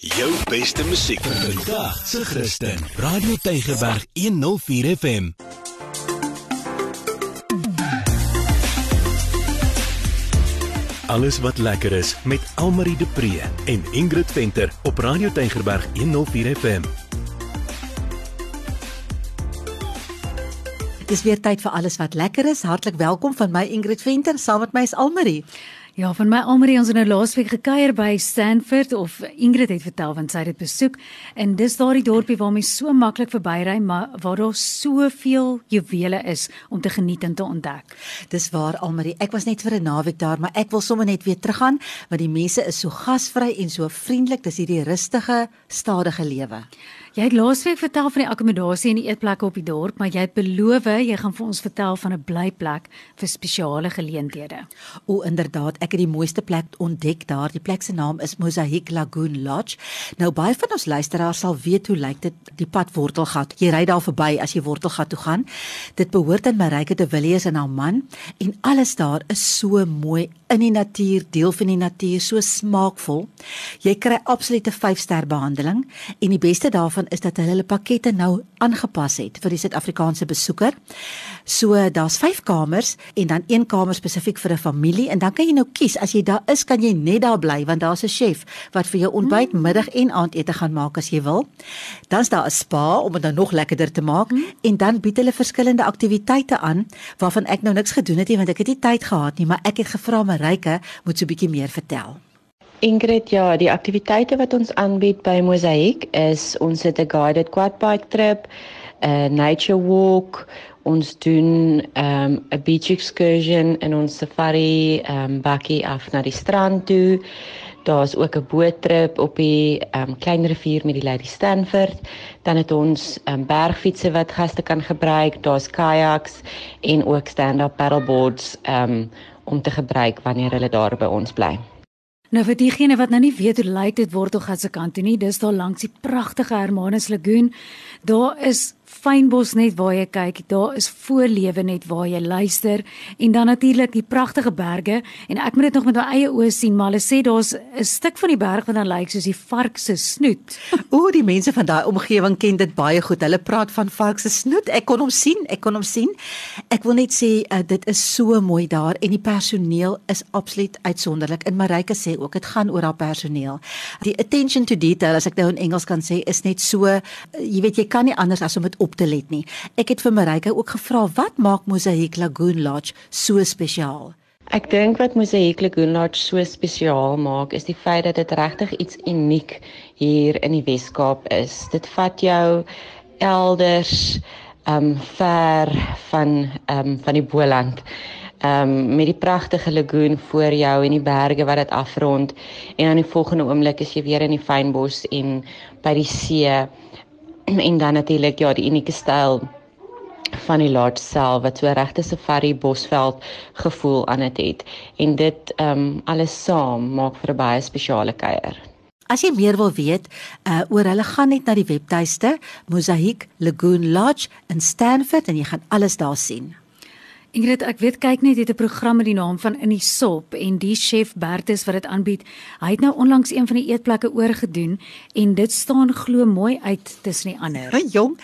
Jou beste musiek vir vandag se Christen. Radio Tygerberg 104 FM. Alles wat lekker is met Almarie de Pre en Ingrid Venter op Radio Tygerberg 104 FM. Dis weer tyd vir alles wat lekker is. Hartlik welkom van my Ingrid Venter saam met my is Almarie. Ja, van my Almarie ons het nou laasweek gekuier by Stanford of Ingrid het vertel want sy het dit besoek en dis daardie dorpie waar mens so maklik verbyry maar waar daar soveel juwele is om te geniet en te ontdek. Dis waar Almarie, ek was net vir 'n naweek daar, maar ek wil sommer net weer teruggaan want die mense is so gasvry en so vriendelik. Dis hierdie rustige, stadige lewe. Jy het laasweek vertel van die akkommodasie en die eetplekke op die dorp, maar jy het beloof jy gaan vir ons vertel van 'n blyplek vir spesiale geleenthede. O, inderdaad, ek het die mooiste plek ontdek daar. Die plek se naam is Mosaic Lagoon Lodge. Nou baie van ons luisteraars sal weet hoe lyk dit die pad Wortelgat. Jy ry daar verby as jy Wortelgat toe gaan. Dit behoort aan Marike de Villiers en haar man en alles daar is so mooi in die natuur, deel van die natuur, so smaakvol. Jy kry absolute 5-ster behandeling en die beste daarvan daarvan is dat hulle hulle pakkette nou aangepas het vir die Suid-Afrikaanse besoeker. So daar's 5 kamers en dan een kamer spesifiek vir 'n familie en dan kan jy nou kies as jy daar is kan jy net daar bly want daar's 'n chef wat vir jou ontbyt, mm. middag en aandete gaan maak as jy wil. Dan's daar 'n spa om dit nou nog lekkerder te maak mm. en dan bied hulle verskillende aktiwiteite aan waarvan ek nou niks gedoen het nie want ek het nie tyd gehad nie, maar ek het gevra Maryke moet so 'n bietjie meer vertel. Ingrid, ja, die aktiwiteite wat ons aanbied by Mosaic is ons het 'n guided quad bike trip, 'n nature walk, ons doen ehm, 'n um, beach excursion in ons safari um, bakkie af na die strand toe. Daar's ook 'n boottrip op die um, klein rivier met die Lady Stanford. Dan het ons um, bergfietsse wat gaste kan gebruik. Daar's kayaks en ook stand-up paddleboards um, om te gebruik wanneer hulle daar by ons bly. Nou vir diegene wat nou nie weet hoe lyk dit Wortelgat se kant toe nie, dis daar langs die pragtige Hermanus Lagoon. Daar is fynbos net waar jy kyk, daar is voorlewe net waar jy luister en dan natuurlik die pragtige berge en ek moet dit nog met my eie oë sien, maar hulle sê daar's 'n stuk van die berg wat dan lyk soos die vark se snoet. o, die mense van daai omgewing ken dit baie goed. Hulle praat van vark se snoet. Ek kon hom sien, ek kon hom sien. Ek wil net sê uh, dit is so mooi daar en die personeel is absoluut uitsonderlik. En Marike sê ook dit gaan oor haar personeel. Die attention to detail as ek nou in Engels kan sê is net so uh, jy weet jy kan nie anders as om dit op te let nie. Ek het vir Marike ook gevra wat maak Mosaic Lagoon Lodge so spesiaal? Ek dink wat Mosaic Lagoon Lodge so spesiaal maak is die feit dat dit regtig iets uniek hier in die Wes-Kaap is. Dit vat jou elders um ver van um van die Boland. Um met die pragtige lagoon voor jou en die berge wat dit afrond en dan die volgende oomblik is jy weer in die fynbos en by die see en dan natuurlik ja die unieke styl van die lodge self wat so regte safari bosveld gevoel aan dit het en dit ehm um, alles saam maak vir 'n baie spesiale kuier. As jy meer wil weet uh, oor hulle gaan net na die webtuiste Mosaic Lagoon Lodge in Stanford en jy gaan alles daar sien. Ingrid, ek weet kyk net het 'n program met die naam van In die Sop en die chef Bertus wat dit aanbied. Hy het nou onlangs een van die eetplekke oorgedoen en dit staan glo mooi uit tussen die ander. Hey jong,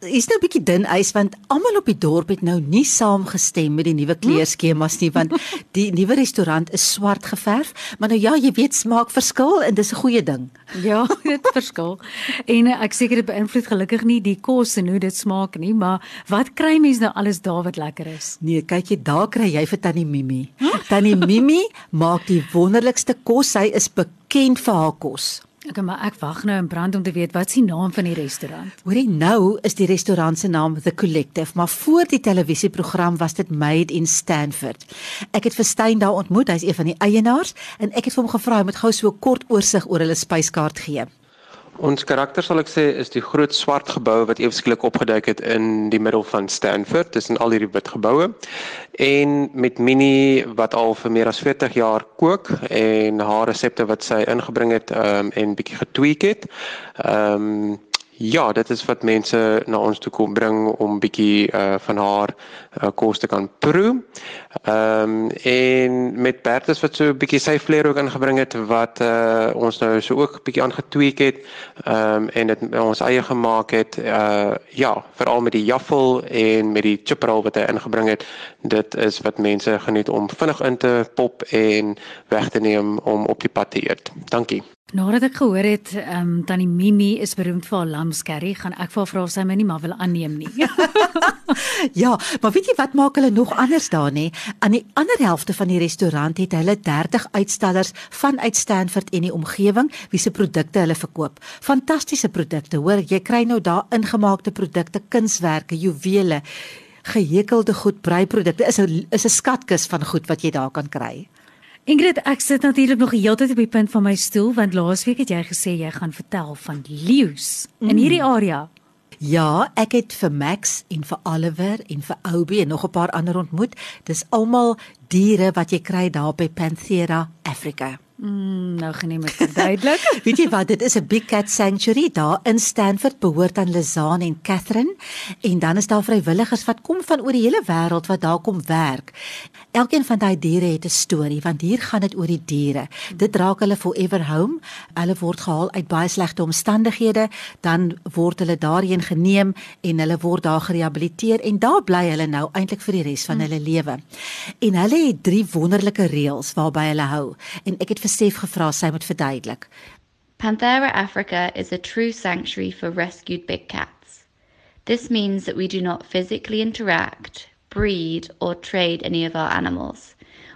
is nou 'n bietjie dun ys want almal op die dorp het nou nie saamgestem met die nuwe kleerskemas nie want die nuwe restaurant is swart geverf. Maar nou ja jy weet smaak verskil en dis 'n goeie ding. Ja dit verskil. En eh, ek seker dit beïnvloed gelukkig nie die kos en hoe dit smaak nie maar wat kry mense nou alles daar wat lekker is? Nee kyk jy daar kry jy vir tannie Mimi. Tannie Mimi maak die wonderlikste kos. Sy is bekend vir haar kos Okay, maar ek wag nou in brand om te weet wat die naam van die restaurant. Hoorie nou is die restaurant se naam The Collective, maar voor die televisieprogram was dit Made in Stanford. Ek het Versteyn daar ontmoet, hy's een van die eienaars en ek het vir hom gevra om dit gou so 'n kort oorsig oor hulle spyskaart gee. Ons karakter sal ek sê is die groot swart gebou wat ewesklik opgeduik het in die middel van Stanford tussen al hierdie wit geboue en met Minnie wat al vir meer as 40 jaar kook en haar resepte wat sy ingebring het um, en bietjie getweek het. Ehm um, Ja, dit is wat mense na ons toe kom bring om bietjie uh van haar uh, kos te kan proe. Ehm um, en met Bertus wat so 'n bietjie sy vleer ook ingebring het wat uh ons nou so ook bietjie aangetweek het. Ehm um, en dit ons eie gemaak het. Uh ja, veral met die jaffel en met die chipperl wat hy ingebring het. Dit is wat mense geniet om vinnig in te pop en weg te neem om op die pad te eet. Dankie. Nadat ek gehoor het, ehm um, tannie Mimi is beroemd vir haar lamskerry, gaan ek vir haar vra of sy my nie maar wil aanneem nie. ja, maar weet jy wat maak hulle nog anders daar nê? Aan die ander helfte van die restaurant het hulle 30 uitstallers vanuit Stanford en die omgewing wie se produkte hulle verkoop. Fantastiese produkte, hoor, jy kry nou daar ingemaakte produkte, kunswerke, juwele, gehekelde goed, breiprodukte. Is 'n is 'n skatkis van goed wat jy daar kan kry. Ingrid, ek sit natuurlik nog heeltyd op die punt van my stoel want laasweek het jy gesê jy gaan vertel van leeu's mm. in hierdie area. Ja, ek het vir Max en vir Oliver en vir Obi en nog 'n paar ander ontmoet. Dis almal diere wat jy kry daar by Panthera Africa. Mm, nou geneem ek verduidelik. Weet jy wat, dit is 'n big cat sanctuary daar in Stanford behoort aan Lizaan en Catherine en dan is daar vrywilligers wat kom van oor die hele wêreld wat daar kom werk. Elkeen van daai diere het 'n storie want hier gaan dit oor die diere. Dit raak hulle forever home. Hulle word gehaal uit baie slegte omstandighede, dan word hulle daarheen geneem en hulle word daar gerehabiliteer en daar bly hulle nou eintlik vir die res van hulle lewe. En hulle het drie wonderlike reëls waarby hulle hou en ek het Stef gevra sy moet verduidelik. Panthera africa is a true sanctuary for rescued big cats. This means that we do not physically interact, breed, or trade any of our animals.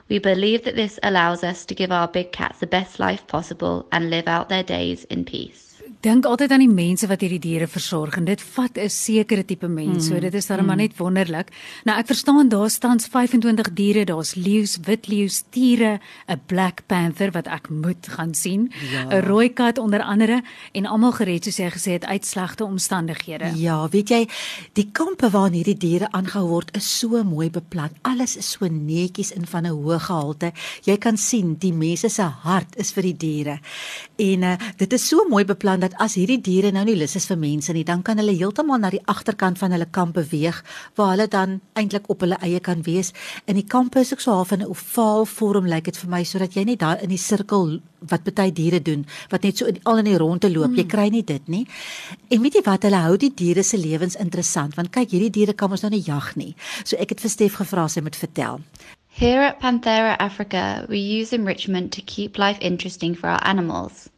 We believe that this allows us to give our big cats the best life possible and live out their days in peace. Dink altyd aan die mense wat hierdie diere versorg en dit vat 'n sekere tipe mens. Mm. So dit is dan mm. maar net wonderlik. Nou ek verstaan daar staan 25 diere, daar's leeu's, wit leeu's, tiere, 'n black panther wat ek moet gaan sien, 'n ja. rooi kat onder andere en almal gered soos jy gesê het uit slegte omstandighede. Ja, weet jy, die kampe waar hierdie diere aangehou word is so mooi beplan. Alles is so netjies in van 'n hoë gehalte. Jy kan sien die mense se hart is vir die diere. En uh, dit is so mooi beplan dat dat as hierdie diere nou nie lus is vir mense nie, dan kan hulle heeltemal na die agterkant van hulle kamp beweeg waar hulle dan eintlik op hulle eie kan wees. In die kamp is ook so half in 'n ovaal vorm lyk like dit vir my sodat jy net daar in die sirkel wat baie diere doen wat net so in al in die ronde loop. Mm. Jy kry nie dit nie. En weet jy wat hulle hou die diere se lewens interessant want kyk hierdie diere kan ons nou nie jag nie. So ek het vir Stef gevra sy moet vertel. Here at Panthera Africa, we use enrichment to keep life interesting for our animals.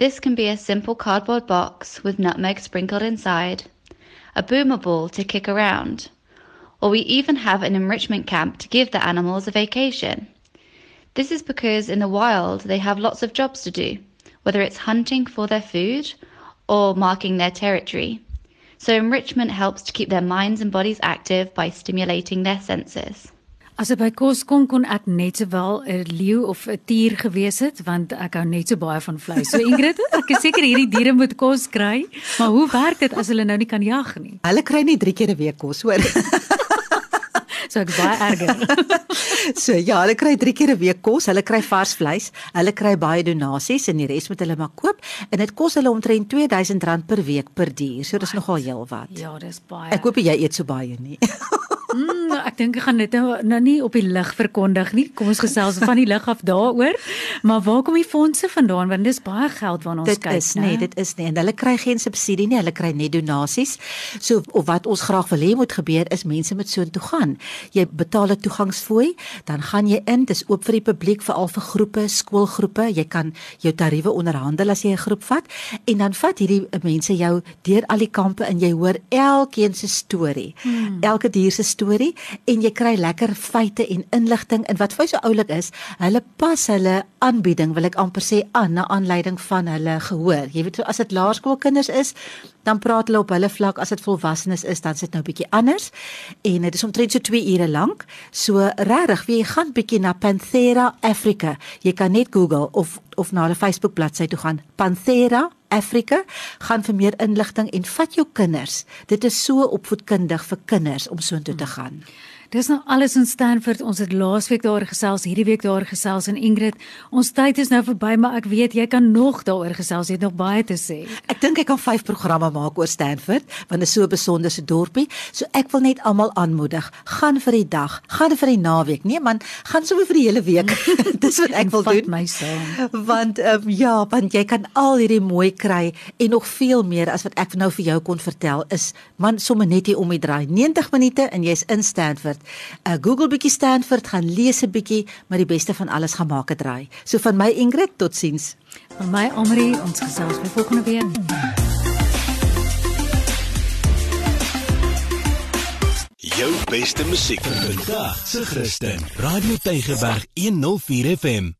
This can be a simple cardboard box with nutmeg sprinkled inside, a boomer ball to kick around, or we even have an enrichment camp to give the animals a vacation. This is because in the wild they have lots of jobs to do, whether it's hunting for their food or marking their territory. So enrichment helps to keep their minds and bodies active by stimulating their senses. As ek by kos kom kon ek net sowel 'n leeu of 'n tier gewees het want ek hou net so baie van vleis. So Ingrid, ek is seker hierdie diere moet kos kry, maar hoe werk dit as hulle nou nie kan jag nie? Hulle kry net 3 keer 'n week kos, hoor. so ek baie erger. so ja, hulle kry 3 keer 'n week kos, hulle kry vars vleis, hulle kry baie donasies en die res moet hulle maar koop en dit kos hulle omtrent R2000 per week per dier. So dis nogal heelwat. Ja, dis baie. Ek hoop jy eet so baie nie. Mm, ek dink ek gaan dit nou, nou nie op die lig verkondig nie. Kom ons gesels van die lig af daaroor. Maar waar kom die fondse vandaan want dis baie geld waarna ons dit kyk, is, nee, dit is nie en hulle kry geen subsidie nie, hulle kry net donasies. So of wat ons graag wil hê moet gebeur is mense moet so intoe gaan. Jy betaal 'n toegangsfooi, dan gaan jy in, dis oop vir die publiek veral vir groepe, skoolgroepe. Jy kan jou tariewe onderhandel as jy 'n groep vat en dan vat hierdie mense jou deur al die kampe en jy hoor elkeen se storie. Hmm. Elke dier se storie en jy kry lekker feite en inligting en wat vir so oulik is, hulle pas hulle aanbieding wil ek amper sê aan na aanleiding van hulle gehoor. Jy weet as dit laerskoolkinders is, dan praat hulle op hulle vlak, as dit volwassenes is, dan sit nou 'n bietjie anders. En dit is omtrent so 2 ure lank. So regtig, wie gaan bietjie na Panthera Africa. Jy kan net Google of of na hulle Facebook bladsy toe gaan. Panthera Afrika gaan vir meer inligting en vat jou kinders. Dit is so opvoedkundig vir kinders om so intoe te gaan. Dis nou alles in Stanford. Ons het laasweek daar gesels, hierdie week daar gesels en Ingrid, ons tyd is nou verby, maar ek weet jy kan nog daaroor gesels. Jy het nog baie te sê. Ek dink ek kan 5 programme maak oor Stanford, want dit is so 'n besonderse dorpie. So ek wil net almal aanmoedig, gaan vir die dag, gaan vir die naweek. Nee man, gaan sommer vir die hele week. Dis wat ek wil doen. my saam. Want um, ja, want jy kan al hierdie mooi kry en nog veel meer as wat ek nou vir jou kon vertel is man sommer net hier om die draai 90 minute en jy's in Stanford. Uh, Google bietjie Stanford, gaan lees 'n bietjie, maar die beste van alles gaan maak 'n draai. So van my Ingrid, totsiens. Van my Amri, ons gesels weer volgende week. Jou beste musiek vir vandag se Christen. Radio Tygerberg 104 FM.